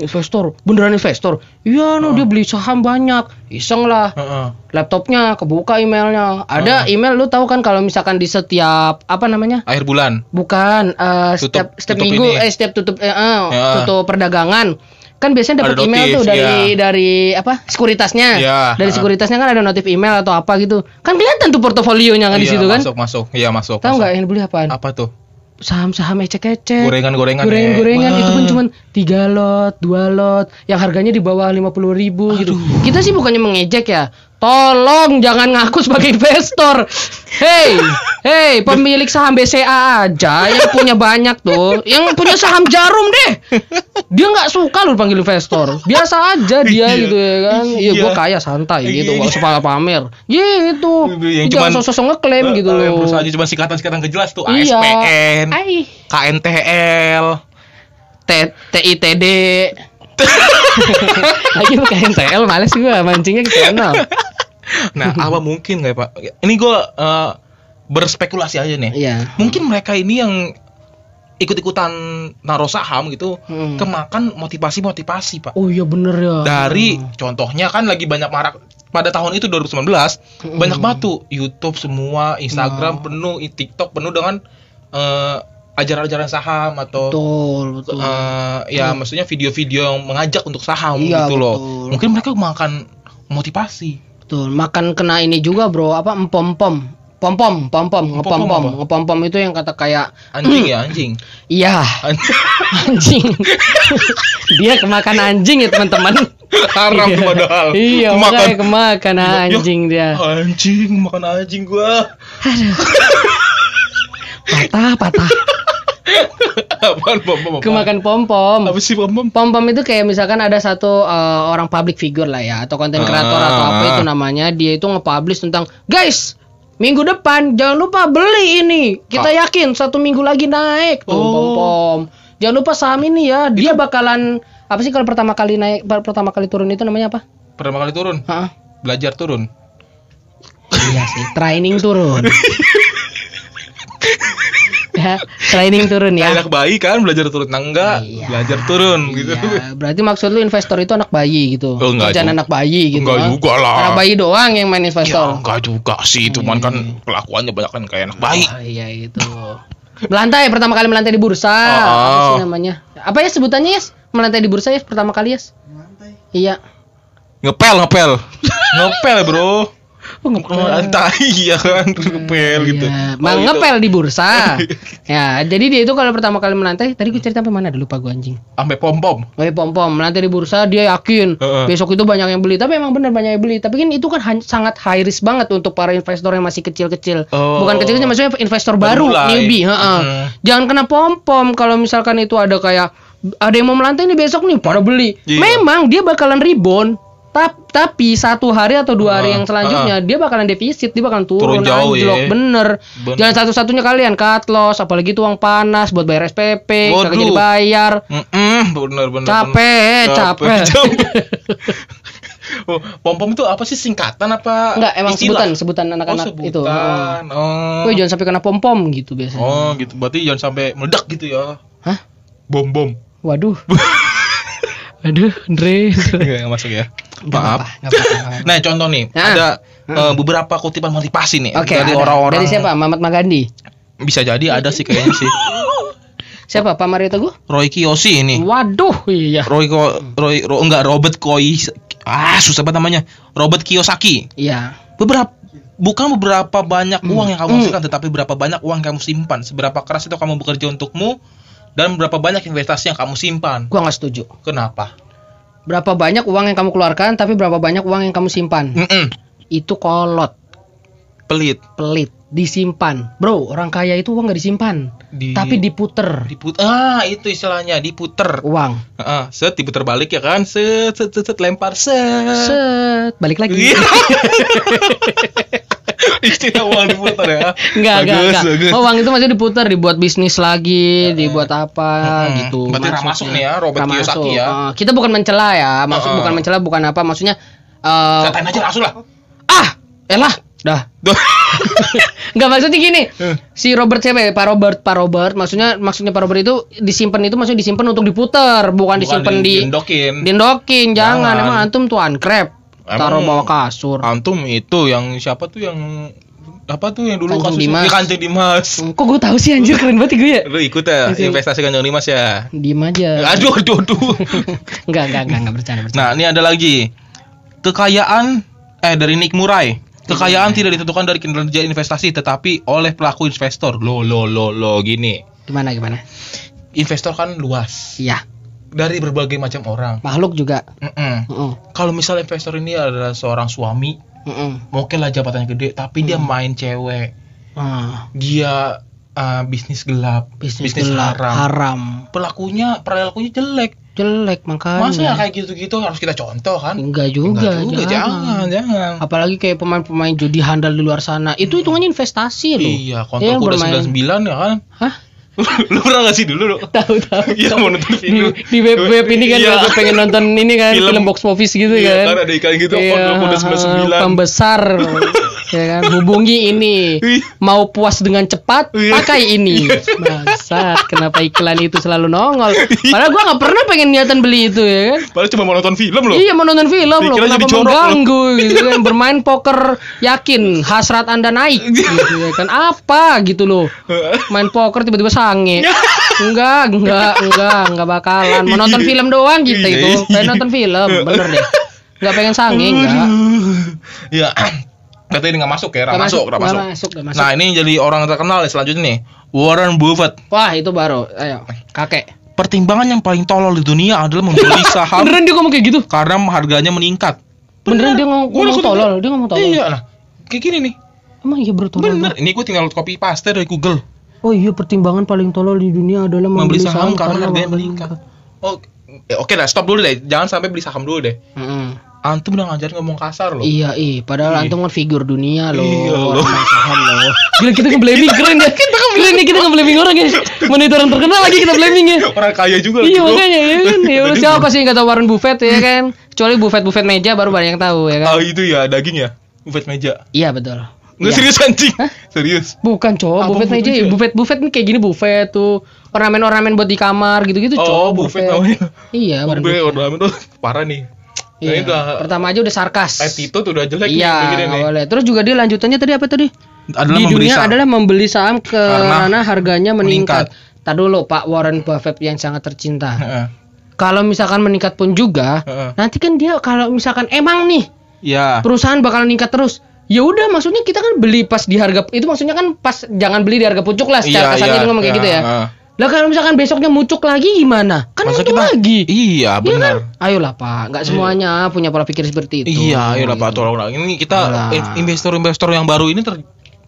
investor, beneran investor. Iya, no dia beli saham banyak, iseng lah. Heeh. Laptopnya kebuka emailnya. Ada email lu tahu kan kalau misalkan di setiap apa namanya? Akhir bulan. Bukan eh, Tutup- setiap setiap tutup minggu ini. eh setiap tutup eh, eh, Ya. tutup perdagangan. Kan biasanya dapat email notif, tuh dari ya. dari apa? Sekuritasnya. Ya, Dari sekuritasnya kan ada notif email atau apa gitu. Kan kelihatan tuh portofolionya kan di Iya, situ kan. Masuk, masuk. Iya, masuk. Tahu nggak yang dibeli apaan? Apa tuh? Saham-saham ecek-ecek. Gorengan-gorengan. Gorengan-gorengan ya. itu pun Wah. cuman tiga lot, dua lot, yang harganya di bawah lima puluh ribu gitu. Kita sih bukannya mengejek ya. Tolong jangan ngaku sebagai investor. Hey, hey, pemilik saham BCA aja yang punya banyak tuh, yang punya saham jarum deh. Dia nggak suka lu panggil investor. Biasa aja dia Iya. gitu ya kan. Iya, Iya. gua kaya santai gitu, Iya. nggak usah pamer. Gitu. Yang jangan cuman- sosok ngeklaim Eh, gitu eh, Yang loh. perusahaan cuma singkatan-singkatan kejelas tuh. Iya. ASPN, Ai. KNTL. T TITD lagi lu kayak NTL males gua mancingnya ke sana Nah, apa mungkin nggak ya, Pak? Ini gue eh, berspekulasi aja nih. iya Mungkin mereka ini yang ikut-ikutan naruh saham gitu, Hmm. kemakan motivasi-motivasi, Pak. oh iya bener ya Dari contohnya kan lagi banyak marak pada tahun itu 2019 Hmm. banyak batu YouTube semua, Instagram penuh, TikTok penuh dengan eh, ajaran-ajaran saham atau betul betul eh, ya maksudnya video-video yang mengajak untuk saham Iya, gitu loh. betul. Mungkin mereka makan motivasi. Betul makan kena ini juga bro apa empom pom pom pom pom pom ngepom pom apa? ngepom pom itu yang kata kayak Anjing ya, anjing. iya Anjing. dia kemakan anjing ya teman-teman Haram tuh padahal. iya Makan. kemakan Ya, anjing dia Anjing, makan anjing gua. patah patah Apaan pom pom? kemakan pom pom Apa sih pom pom? Pom pom itu kayak misalkan ada satu eh, orang public figure lah ya atau konten kreator Ah. atau apa itu namanya dia itu nge-publish tentang guys minggu depan jangan lupa beli ini kita Ah. yakin satu minggu lagi naik tuh Oh. pom pom jangan lupa saham ini ya dia bakalan apa sih kalau pertama kali naik per- pertama kali turun itu namanya apa? Pertama kali turun, Hah? belajar turun. iya sih training turun ya training turun ya Anak bayi kan belajar turun. Nah, enggak, Iya. belajar turun gitu. Iya, berarti maksud lu investor itu anak bayi gitu. Oh, enggak juga. anak bayi gitu. Enggak juga lah. Anak bayi doang yang main Ya, investor. enggak juga sih, cuman kan kelakuannya banyak kan kayak anak bayi. Oh, iya itu. Melantai pertama kali melantai di bursa. Apa Oh. sih namanya? Apa ya sebutannya, Yes? Melantai di bursa ya pertama kali, Yes? Iya. Ngepel, ngepel. ngepel, Bro. Oh, ngepel. Melantai ya kan, ngepel gitu. Iya, Oh, ngepel di bursa. ya, jadi dia itu kalau pertama kali melantai, tadi gue cerita sampai mana? Ada lupa gue anjing. Sampai pom-pom. Kayak pom pom melantai di bursa dia yakin besok itu banyak yang beli tapi emang benar banyak yang beli tapi kan itu kan sangat high risk banget untuk para investor yang masih kecil-kecil Oh. bukan kecil-kecil maksudnya investor Baru newbie heeh. Hmm. jangan kena pom pom kalau misalkan itu ada kayak ada yang mau melantai nih besok nih pada beli Iya. memang dia bakalan rebound Tap- tapi satu hari atau dua hari Ah, yang selanjutnya dia bakalan defisit, dia bakalan turun, Turun jauh, anjlok, ya. bener. Bener. Jangan satu-satunya kalian cut loss, apalagi itu uang panas buat bayar SPP, kagak jadi bayar. Mm-mm, bener bener. Capek, bener. capek. Oh, pom pom itu apa sih singkatan apa? Enggak, emang istilah? sebutan, sebutan anak-anak oh, itu. Oh. Woi, jangan sampai kena pom-pom gitu biasanya. Oh, gitu. Berarti jangan sampai meledak gitu ya. Hah? Bom bom. Waduh. Aduh, Andre. Enggak masuk ya. Nggak Maaf. nggak nggak apa-apa. Nah, contoh nih, Nah. ada eh, beberapa kutipan motivasi nih dari orang-orang. Dari siapa? Mahatma Gandhi. Bisa jadi ada sih kayaknya sih. Siapa? Pak Mario Teguh? Roy Kiyoshi ini. Waduh, iya. Roy Ko, Roy Ro- enggak Robert Koi ah susah banget namanya. Robert Kiyosaki. Iya. Beberapa bukan beberapa banyak uang yang kamu Hmm. hasilkan tetapi berapa banyak uang yang kamu simpan. Seberapa keras itu kamu bekerja untukmu dan berapa banyak investasi yang kamu simpan. Gua nggak setuju. Kenapa? Berapa banyak uang yang kamu keluarkan, tapi berapa banyak uang yang kamu simpan? Mm-mm. Itu kolot, Pelit. pelit, disimpan. Bro, orang kaya itu uang nggak disimpan, Di, tapi diputer diput ah itu istilahnya diputer. uang. Heeh, set diputer balik ya kan. Set set set, set, lempar set. Set, balik lagi. Istilah uang diputer ya. Enggak, enggak, Bagus, enggak. bagus. Oh, uang itu masih diputar, dibuat bisnis lagi, dibuat apa Hmm, gitu. berarti Ra maksudnya. masuk nih ya, Robert Kiyosaki masuk. ya. Eh, kita bukan mencela ya, maksud Heeh. bukan mencela, bukan apa, maksudnya eh Katain aja langsung lah. ah, elah, dah. Enggak maksudnya gini. Si Robert siapa ya? Pak Robert, Pak Robert. Maksudnya maksudnya Pak Robert itu disimpan itu maksudnya disimpan untuk diputar, bukan, disimpan di diendokin. dindokin. Jangan, Jangan. emang antum tuh krep. Taruh bawah kasur. Antum itu yang siapa tuh yang apa tuh yang dulu Kanjeng kasus Dimas. Iya, Kanjeng Dimas. Hmm, Kok gue tahu sih anjir keren banget gue ya. Lu ikut ya Masih- investasi Kanjeng Dimas ya? Diem aja. Aduh, aduh, aduh. Enggak, enggak, enggak, enggak bercanda, bercanda. Nah, ini ada lagi. Kekayaan eh dari Nick Murai. Kekayaan tidak ditentukan dari kinerja investasi tetapi oleh pelaku investor. Lo lo lo lo gini. Gimana gimana? Investor kan luas Iya, dari berbagai macam orang. makhluk juga. Mm-mm. Heeh. Kalau misal investor ini adalah seorang suami, Heeh. oke lah jabatannya gede, tapi dia main cewek, Ah, dia uh, bisnis gelap, bisnis, gelap, haram. haram. Pelakunya, perilakunya jelek. Jelek makanya. Masa ya kayak gitu-gitu harus kita contoh kan? Enggak juga, Enggak juga, jangan, jangan. Apalagi kayak pemain-pemain judi handal di luar sana, itu hitungannya investasi loh. Iya, kontol kuda bermain- 99 ya kan? Hah? Lu pernah gak sih dulu lu? Tahu tahu. Iya, mau nonton di, film. di web web ini kan Iya. gue pengen nonton ini kan Film. film, box office gitu Iya, kan. kan ada iklan gitu, Iya, kontol kuda 99. Pembesar ya kan hubungi ini. Ih. Mau puas dengan cepat Iya. pakai ini. Bangsat, kenapa iklan itu selalu nongol? Padahal gua nggak pernah pengen niatan beli itu ya kan. Padahal cuma mau nonton film loh. Iya mau nonton film loh, Dikira kenapa jorok mengganggu gitu kan bermain poker yakin hasrat anda naik gitu ya kan apa gitu loh main poker tiba-tiba sange enggak enggak enggak enggak bakalan mau nonton film doang Iya, itu iya. pengen nonton film bener deh enggak pengen sange enggak Iya. Katanya ini nggak masuk ya, nggak masuk, nggak masuk. masuk, masuk. Nah ini jadi orang terkenal ya selanjutnya nih, Warren Buffett. wah itu baru ayo kakek Pertimbangan yang paling tolol di dunia adalah membeli saham beneran dia ngomong kayak gitu karena harganya meningkat. beneran dia ngomong, ngomong tolol dia ngomong tolol Iya nah, kayak gini nih. emang iya bro tolol Bener, ini gue tinggal copy paste dari Google. Oh iya pertimbangan paling tolol di dunia adalah Membeli membeli saham karena harganya harga meningkat. Oh, eh, oke lah, stop dulu deh. Jangan sampai beli saham dulu deh. Mm-mm. Antum udah ngajarin ngomong kasar loh. Iya, iya. Padahal Iya. antum kan figur dunia loh. Iya, loh. Saham loh. Gila kita nge-blaming keren ya. Keren nih kita nge-blaming orang ya. Mana itu orang terkenal lagi kita blaming ya. Orang kaya juga Iya makanya ya kan. Ya siapa sih yang kata Warren Buffett ya kan? Kecuali Buffett Buffett meja baru banyak yang tahu ya kan. Oh itu ya daging ya, buffet meja. Iya betul. Nggak Iya. serius anjing, serius. Bukan cowok, buffet buffet meja ya. Buffet buffet nih kayak gini buffet tuh. Ornamen-ornamen buat di kamar gitu-gitu Oh, cowok buffet namanya. Iya, Buffet ornamen tuh parah nih. Iya. Ini udah Pertama aja udah sarkas. attitude udah jelek Iya, nih nih. boleh. Terus juga dia lanjutannya tadi apa tadi? Adalah di dunia saham. adalah membeli saham karena, Karena harganya meningkat. meningkat. Tadi dulu Pak Warren Buffett yang sangat tercinta. Heeh. kalau misalkan meningkat pun juga, nanti kan dia kalau misalkan emang nih Ya. perusahaan bakal meningkat terus. Ya udah maksudnya kita kan beli pas di harga itu maksudnya kan pas jangan beli di harga pucuk lah secara kasarnya dia ngomong kayak gitu ya. Lah kalau misalkan besoknya mucuk lagi gimana? Kan Masa untung kita lagi. Iya, Iya kan? benar. Ayolah Pak, nggak semuanya punya pola pikir seperti itu. Iya, ayolah Pak tolong Ini kita investor-investor yang baru ini ter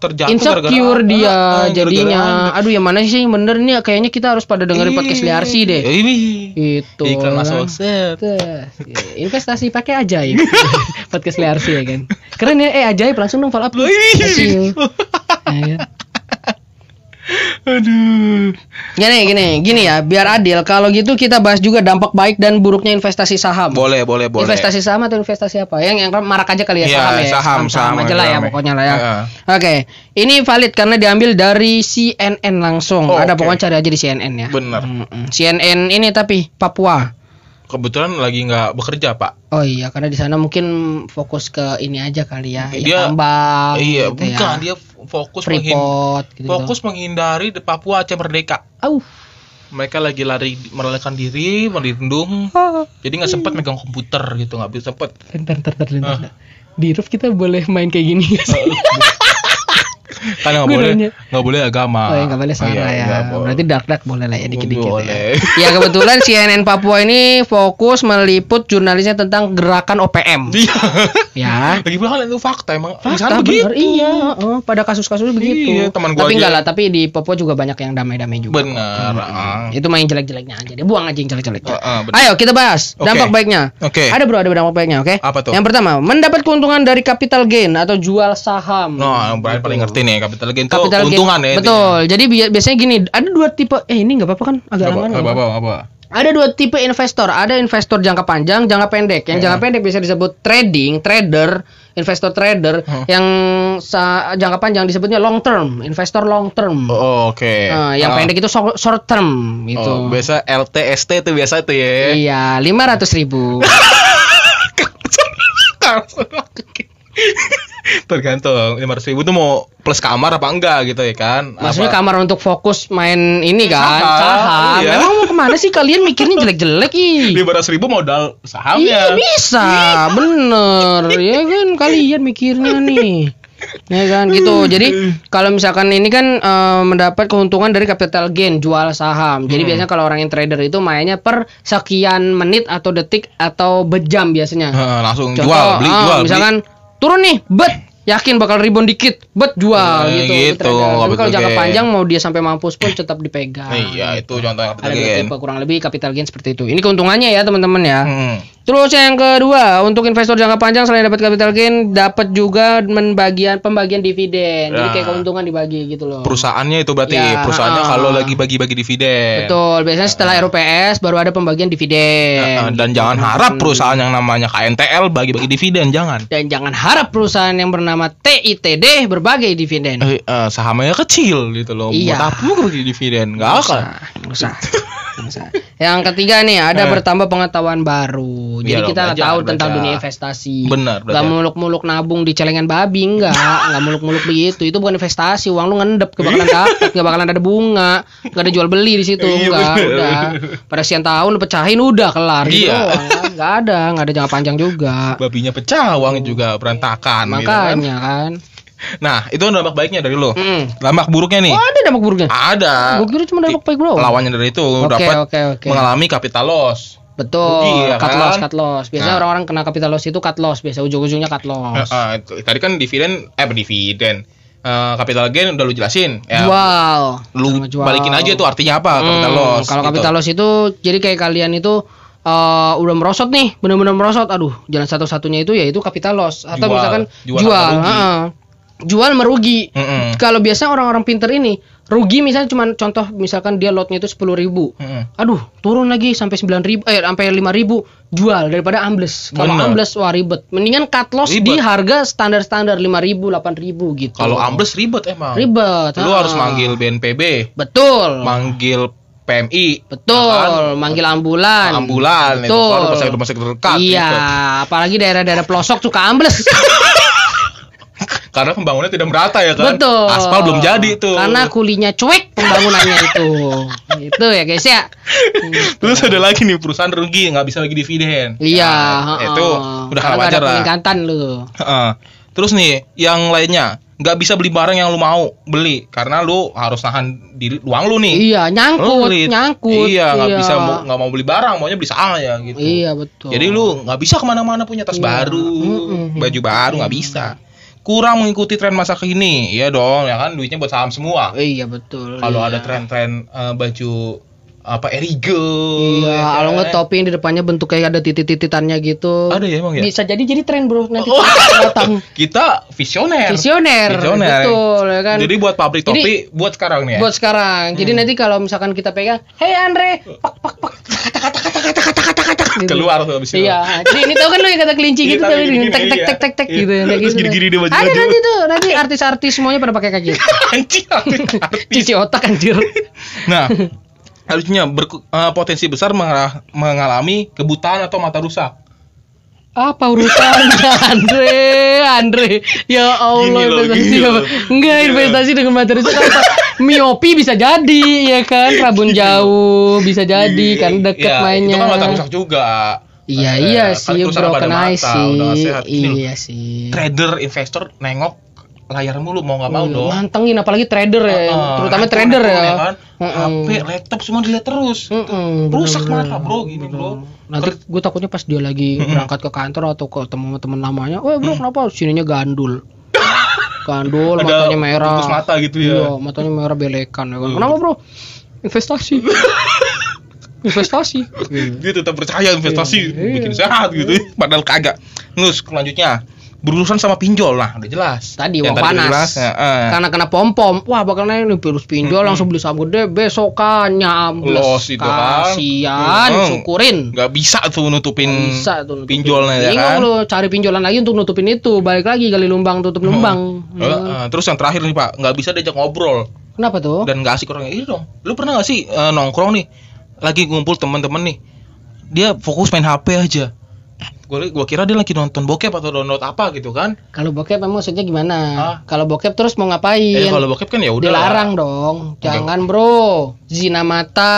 terjatuh insecure gara-gara- dia Ah, gara-gara jadinya. Anda. Aduh yang mana sih yang bener nih kayaknya kita harus pada dengerin podcast Liarsi deh. Ini. Itu. Iklan masuk set. Tuh, investasi pakai ajaib podcast Liarsi ya kan keren ya eh ajaib langsung dong follow up Loh, ih. Kasih you. Ya, kan? Aduh. gini gini gini ya biar adil kalau gitu kita bahas juga dampak baik dan buruknya investasi saham Boleh, boleh, boleh. investasi saham atau investasi apa yang yang marak aja kali ya Iya, saham ya saham, saham aja lah ya pokoknya lah ya oke ini valid karena diambil dari CNN langsung Oh, ada oke. pokoknya cari aja di CNN ya Bener. Mm-mm. CNN ini tapi Papua Kebetulan lagi nggak bekerja, Pak. Oh iya, karena di sana mungkin fokus ke ini aja kali ya, ya Dia- tambang. iya, gitu bukan ya. dia fokus menghin- Freeport gitu. fokus menghindari di Papua Aceh Merdeka. Au. Mereka lagi lari merelakan diri, melindung. Jadi nggak sempat megang komputer gitu, nggak bisa sempet. Bentar, bentar, bentar, bentar. Di roof kita boleh main kayak gini nggak sih? Kan nggak boleh, nggak boleh agama. Oh ya nggak boleh salah Iya, ya. boleh. Berarti dark dark boleh lah ya dikit-dikit ya. Boleh. Ya kebetulan CNN Papua ini fokus meliput jurnalisnya tentang gerakan OPM. Iya. ya. Lagi pula itu fakta emang. Di sana Fakta begitu. bener, iya, oh, pada kasus-kasus begitu. Iya, teman gua tapi enggak lah, tapi di Papua juga banyak yang damai-damai juga. Benar. ah. Itu main jelek-jeleknya aja. Dia buang aja yang jelek-jeleknya. Ah, benar. Ayo kita bahas Oke. dampak baiknya. Oke. Ada bro, ada dampak baiknya, oke? Apa tuh? Yang pertama, mendapat keuntungan dari capital gain atau jual saham. Nah, yang paling paling ngerti nih capital gain itu Capital gain. keuntungan ya. Betul. Jadi bi- biasanya gini, ada dua tipe. Eh ini nggak apa-apa kan? Agak lama nih. apa, apa? Ada dua tipe investor. Ada investor jangka panjang, jangka pendek. Yang Ya. jangka pendek bisa disebut trading, trader, investor trader. Hmm. Yang jangka panjang disebutnya long term, investor long term. Oh, Oke. Nah, yang Ah. pendek itu short, short term gitu. Oh, biasa LTST itu biasa itu ya. Iya, lima ratus ribu. Tergantung lima ratus ribu tuh mau plus kamar apa enggak gitu ya kan? Maksudnya Apa- kamar untuk fokus main ini kan, Saham, saham. iya. Emang mau ke mana sih kalian mikirnya jelek-jelek ih? lima ratus ribu modal Iya sahamnya. bisa, bener. Ya kan kalian mikirnya nih. Ya kan gitu. Jadi kalau misalkan ini kan eh, mendapat keuntungan dari capital gain jual saham. Jadi Hmm. biasanya kalau orang yang trader itu mainnya per sekian menit atau detik atau bejam biasanya. Heeh, langsung Contoh, jual beli ah, jual beli. Turun nih, bet yakin bakal ribon dikit, bet jual Eh, gitu. gitu, Tapi kalau jangka panjang mau dia sampai mampus pun tetap dipegang. Iya, itu contoh capital gain. kurang lebih capital gain seperti itu. Ini keuntungannya ya teman-teman ya. Hmm. Terus yang kedua, untuk investor jangka panjang selain dapat capital gain, dapat juga membagian pembagian dividen. Jadi kayak keuntungan dibagi gitu loh. Perusahaannya itu berarti Ya, perusahaannya ah. kalau lagi bagi-bagi dividen. Betul. Biasanya setelah RUPS baru ada pembagian dividen. Nah, dan jangan harap perusahaan yang namanya KNTL bagi-bagi dividen, jangan. Dan jangan harap perusahaan yang bernama TITD berbagai dividen. Eh, eh, sahamnya kecil gitu loh. Iya. Buat apa bagi dividen? Enggak usah. Nggak usah. Yang ketiga nih ada Eh. bertambah pengetahuan baru. Jadi Iya, kita belajar, tahu tentang belajar. dunia investasi. Benar, Gak muluk-muluk nabung di celengan babi enggak, nggak muluk-muluk begitu. Itu bukan investasi, uang lu ngendep, gak bakalan dapet, gak bakalan ada bunga, gak ada jual beli di situ, Iya, enggak, bener. udah. Pada sekian tahun lu pecahin udah kelar gitu Iya. kan. Ada, nggak ada jangka panjang juga. Babinya pecah, uang juga berantakan. gitu kan. Makanya kan. Nah, itu dampak baiknya dari lo. Mm. Dampak buruknya nih. Oh, ada dampak buruknya. Ada. Gue kira cuma dampak baik bro. Lawannya dari itu Oke, dapat oke, oke. mengalami capital loss. Betul, Rugi, ya cut kan? loss, cut loss. Biasanya Nah. orang-orang kena capital loss itu cut loss, biasa ujung-ujungnya cut loss. Eh, itu. tadi kan dividen eh dividen. Eh, capital gain udah lu jelasin. Ya, Jual. Lu jual. balikin aja tuh artinya apa capital Hmm, loss. Kalau gitu. capital loss itu jadi kayak kalian itu eh, udah merosot nih, benar-benar merosot. Aduh, jalan satu-satunya itu yaitu capital loss atau Jual. misalkan Jual jual, atau rugi. heeh. jual merugi. Mm-mm. Kalau biasa orang-orang pinter ini rugi misalnya cuman contoh misalkan dia lotnya itu sepuluh ribu. Mm-mm. Aduh, turun lagi sampai sembilan ribu, eh sampai lima ribu, jual daripada ambles. Kalau ambles wah ribet. Mendingan cut loss Ribet. di harga standar-standar lima ribu, delapan ribu gitu. Kalau ambles ribet emang. ribet. Lu ah. harus manggil BNPB, Betul. manggil PMI. Betul, kan? manggil ambulan. Ambulan, itu Betul. baru rumah sakit rumah sakit terdekat. Iya, gitu. apalagi daerah-daerah pelosok suka ambles. Karena pembangunannya tidak merata ya kan. Betul. Aspal belum jadi tuh. Karena kulinya cuek pembangunannya itu. itu ya guys ya. Terus ada lagi nih perusahaan rugi nggak bisa lagi dividen. Iya, Nah, heeh. itu udah hal wajar lah. peningkatan lu. Heeh. Terus nih yang lainnya nggak bisa beli barang yang lu mau beli karena lu harus nahan diri uang lu nih. Iya, nyangkut, Pelit. nyangkut. Iya nggak bisa mau nggak mau beli barang maunya beli saham ya gitu. Iya, betul. Jadi lu nggak bisa ke mana-mana punya tas Iya. baru, Mm-mm. baju baru nggak bisa. Kurang mengikuti tren masa kini. Iya dong, ya kan duitnya buat saham semua. Iya betul. Kalau iya. ada tren-tren eh, baju apa Erigo. Iya, ya kalau kan? nggak topi yang di depannya bentuk kayak ada titit-tititannya gitu. Ada ya emang ya? Bisa jadi jadi tren bro nanti Oh. datang. Kita visioner. Visioner, Visioner. betul ya kan. Jadi buat pabrik Jadi- topi buat sekarang nih ya. buat sekarang. Jadi nanti kalau misalkan kita pegang, hey Andre, pak pak pak, kata kata kata kata kata kata gitu. Keluar tuh abis itu. Iya, jadi ini tau kan lo yang kata kelinci Iya, gitu tahu, tuh, gini-gini, tek tek iya. tek tek tek Iya. gitu, kayak Terus gitu. gini-gini dia baju-baju. Ada nanti tuh, nanti artis-artis semuanya pada pakai kayak gitu. Anjing. Cuci otak anjir. Nah, harusnya berku- eh, potensi besar mengalami kebutaan atau mata rusak. Apa urusannya Andre? Andre, ya Allah Gini loh, investasi gini loh. Enggak Gini investasi dengan materi itu apa? Miopi bisa jadi ya kan, rabun jauh bisa jadi kan deket Iya, mainnya. Itu kan mata rusak juga. Iya Eh, iya sih broken eye mata, sih. Iya sih. Trader, investor nengok layar mulu mau nggak mau Iya, dong. Mantengin apalagi trader ya, Heeh, terutama trader ya. handphone kan. Heeh. HP, laptop semua dilihat terus. Mm-mm, Rusak bener-bener. mata, bro, gini, bro. Nanti gue takutnya pas dia lagi berangkat ke kantor atau ke teman-teman lamanya, "Eh, bro, kenapa sininya gandul?" Gandul, Ada matanya merah. mata gitu ya. Iya, matanya merah belekan ya kan. Kenapa, Bro? Investasi. Investasi. Dia tetap percaya investasi Iya. bikin sehat gitu. Padahal kagak. Terus selanjutnya berurusan sama pinjol lah, udah jelas. Tadi uang panas. jelas, ya, eh. Karena kena pom-pom. Wah, bakal naik nih virus pinjol langsung beli saham gede, besokannya ambles. Los itu kan. Kasian, Hmm. syukurin. nggak bisa tuh nutupin bisa tuh nutupin. pinjolnya ya kan. lu cari pinjolan lagi untuk nutupin itu. Balik lagi gali lumbang tutup lumbang. Eh, eh, terus yang terakhir nih Pak, nggak bisa diajak ngobrol Kenapa tuh? dan nggak asik orangnya. Ini dong, lu pernah nggak sih eh, nongkrong nih, lagi ngumpul teman-teman nih, dia fokus main HP aja. Gue gua kira dia lagi nonton bokep atau download apa gitu kan. Kalau bokep emang maksudnya gimana? Kalau bokep terus mau ngapain? Eh kalau bokep kan ya udah. lah. Dilarang dong. Jangan bro. Zina mata.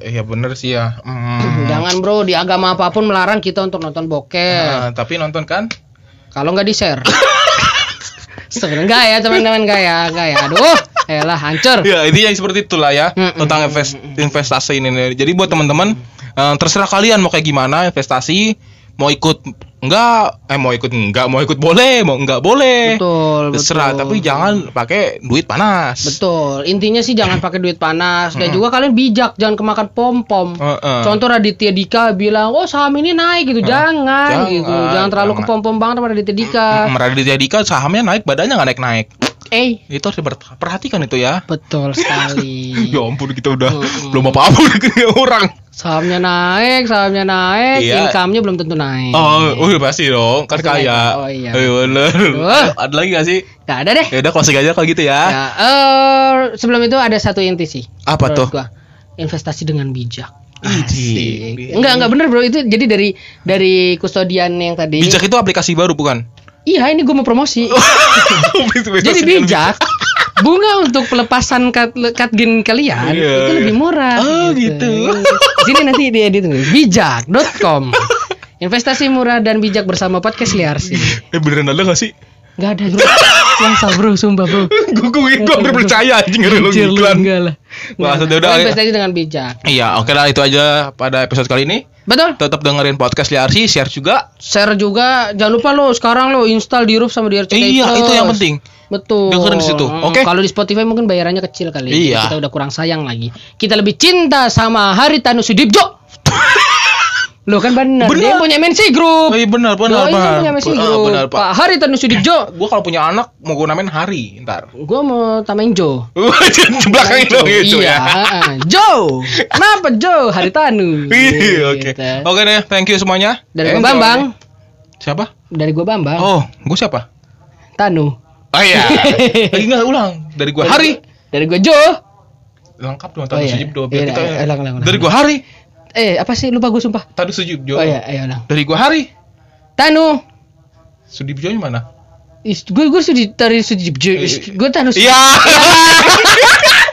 Eh, Iya bener sih ya. Hmm. Jangan bro. Di agama apa pun melarang kita untuk nonton bokep. Nah, tapi nonton kan? Kalau nggak di share. Sebenarnya enggak ya teman-teman enggak ya enggak ya. Aduh, elah hancur. Ya ini yang seperti itulah ya Mm-mm. tentang invest- investasi ini. Jadi buat teman-teman eh, terserah kalian mau kayak gimana investasi, mau ikut enggak, eh mau ikut enggak, mau ikut boleh, mau enggak boleh. Betul, Terserah, betul. tapi jangan pakai duit panas. Betul. Intinya sih jangan pakai duit panas dan juga kalian bijak jangan kemakan pom-pom. Heeh. Contoh Raditya Dika bilang, "Oh, saham ini naik gitu." Jangan, Jangan, gitu. Jangan terlalu ke jangan. pom-pom banget sama Raditya Dika. Raditya Dika sahamnya naik, badannya nggak naik-naik. Eh, Itu harus diperhatikan itu ya. betul sekali. Ya ampun kita udah Mm-mm. belum apa-apa udah kayak orang. Sahamnya naik, sahamnya naik, Iya. income-nya belum tentu naik. Oh, oh iya pasti dong, kan Pasti kaya. naik. Oh, iya. bener. Duh. Ada lagi gak sih? Gak ada deh. Ya udah closing aja kalau gitu ya. Ya, eh, sebelum itu ada satu inti sih. Apa tuh? gua. Investasi dengan bijak. Asik. Enggak, enggak bener bro. Itu jadi dari dari kustodian yang tadi. Bijak itu aplikasi baru bukan? Iya, ini gue mau promosi. Jadi bijak. Bunga untuk pelepasan cut, cut gen kalian Iya, itu lebih murah. Oh, gitu. Sini nanti dia ditunggu. Bijak.com. Investasi murah dan bijak bersama podcast liar sih. Eh beneran ada gak sih? Gak ada bro. Langsung bro, sumpah bro. gue gue gue hampir percaya lu Anjir, lu iklan. enggak lah. Maksudnya Enggak. udah, investasi dengan bijak. Iya, oke lah itu aja pada episode kali ini. Betul. Tetap dengerin podcast Liarsi, share juga. Share juga. Jangan lupa lo sekarang lo install di Roof sama di RCTI iya, Plus. itu yang penting. Betul. Dengerin di situ, Hmm, oke? Kalau di Spotify mungkin bayarannya kecil kali. Iya. Kita udah kurang sayang lagi. Kita lebih cinta sama Haritanu Sudibjo. Lo kan benar. Benar. Dia punya MNC Group. Oh, iya benar, benar, Doi kan benar. punya MNC Benar, Group. benar, Pak. Pak Haritanu Sudibjo. Gue kalau punya anak mau gue namain Hari ntar. Gua mau tamain Joe. Di belakangnya dong gitu iya, ya. Joe. Kenapa Joe Haritanu? Iya, oke. Gitu. Oke deh, thank you semuanya. Dari gua Enjoy. Bambang. Siapa? Dari gua Bambang. Oh, gue siapa? Tanu. Oh iya. Lagi nggak ulang. Dari gue Hari. Dari gua Joe. Lengkap dong Oh, tadi iya. Iya, iya. Dari gue Hari. Eh, apa sih? Lupa gua sumpah. Tadi Sujibdo. Oh iya, ayo ulang. Dari gue Hari. Tanu. Sudibjo mana? Gue gue sudah dari sudibjo. Gue Tanu. Iya.